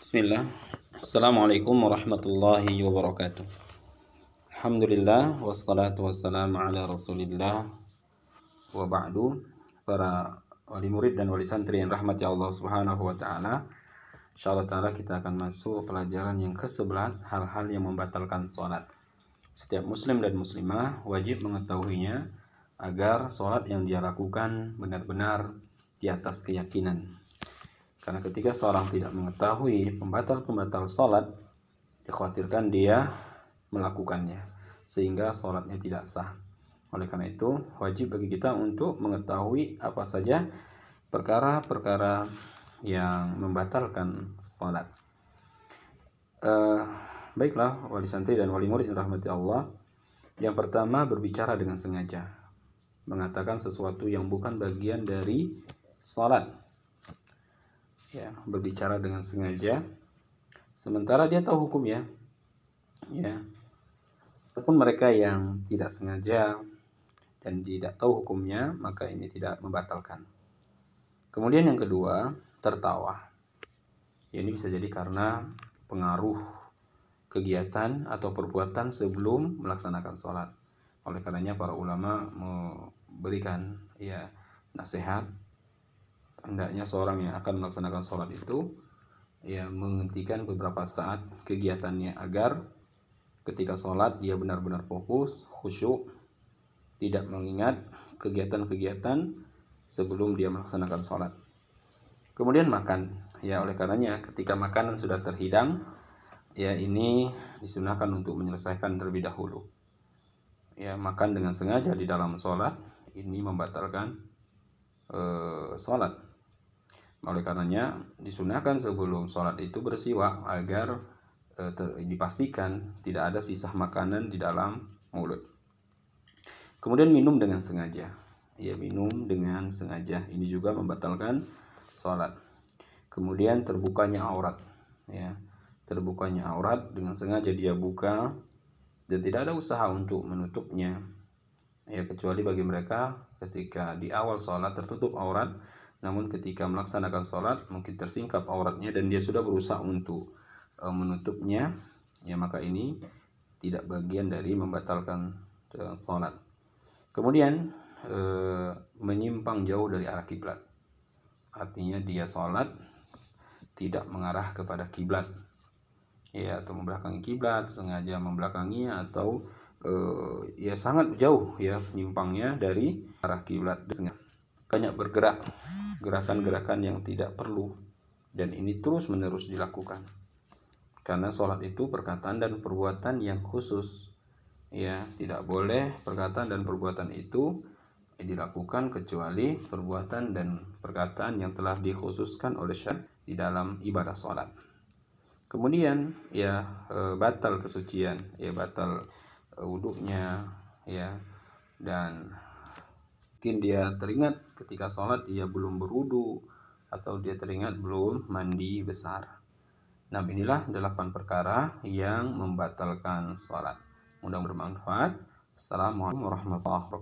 Bismillah. Assalamualaikum warahmatullahi wabarakatuh. Alhamdulillah wassalatu wassalamu ala Rasulillah wa ba'du. Para wali murid dan wali santri yang rahmati Allah Subhanahu wa taala. Insyaallah taala kita akan masuk pelajaran yang ke-11 hal-hal yang membatalkan salat. Setiap muslim dan muslimah wajib mengetahuinya agar salat yang dia lakukan benar-benar di atas keyakinan karena ketika seorang tidak mengetahui pembatal-pembatal sholat, dikhawatirkan dia melakukannya, sehingga sholatnya tidak sah. Oleh karena itu, wajib bagi kita untuk mengetahui apa saja perkara-perkara yang membatalkan sholat. Uh, baiklah, wali santri dan wali murid yang rahmati Allah. Yang pertama, berbicara dengan sengaja. Mengatakan sesuatu yang bukan bagian dari sholat ya berbicara dengan sengaja. Sementara dia tahu hukumnya ya. Ataupun mereka yang tidak sengaja dan tidak tahu hukumnya maka ini tidak membatalkan. Kemudian yang kedua tertawa. Ya, ini bisa jadi karena pengaruh kegiatan atau perbuatan sebelum melaksanakan sholat. Oleh karenanya para ulama memberikan ya nasihat hendaknya seorang yang akan melaksanakan sholat itu ya menghentikan beberapa saat kegiatannya agar ketika sholat dia benar-benar fokus, khusyuk, tidak mengingat kegiatan-kegiatan sebelum dia melaksanakan sholat. Kemudian makan, ya oleh karenanya ketika makanan sudah terhidang, ya ini disunahkan untuk menyelesaikan terlebih dahulu. Ya makan dengan sengaja di dalam sholat ini membatalkan uh, sholat oleh karenanya disunahkan sebelum sholat itu bersiwak agar e, dipastikan tidak ada sisa makanan di dalam mulut. Kemudian minum dengan sengaja. Ya minum dengan sengaja. Ini juga membatalkan sholat. Kemudian terbukanya aurat. Ya terbukanya aurat dengan sengaja dia buka dan tidak ada usaha untuk menutupnya. Ya kecuali bagi mereka ketika di awal sholat tertutup aurat namun ketika melaksanakan sholat mungkin tersingkap auratnya dan dia sudah berusaha untuk e, menutupnya ya maka ini tidak bagian dari membatalkan e, sholat. Kemudian e, menyimpang jauh dari arah kiblat. Artinya dia sholat tidak mengarah kepada kiblat. Ya atau membelakangi kiblat sengaja membelakangi atau e, ya sangat jauh ya menyimpangnya dari arah kiblat banyak bergerak gerakan-gerakan yang tidak perlu dan ini terus-menerus dilakukan. Karena sholat itu perkataan dan perbuatan yang khusus. Ya, tidak boleh perkataan dan perbuatan itu dilakukan kecuali perbuatan dan perkataan yang telah dikhususkan oleh syariat di dalam ibadah sholat. Kemudian ya e, batal kesucian, ya batal e, wuduknya, ya dan mungkin dia teringat ketika sholat dia belum berudu atau dia teringat belum mandi besar. Nah inilah delapan perkara yang membatalkan sholat. Mudah bermanfaat. Assalamualaikum warahmatullahi wabarakatuh.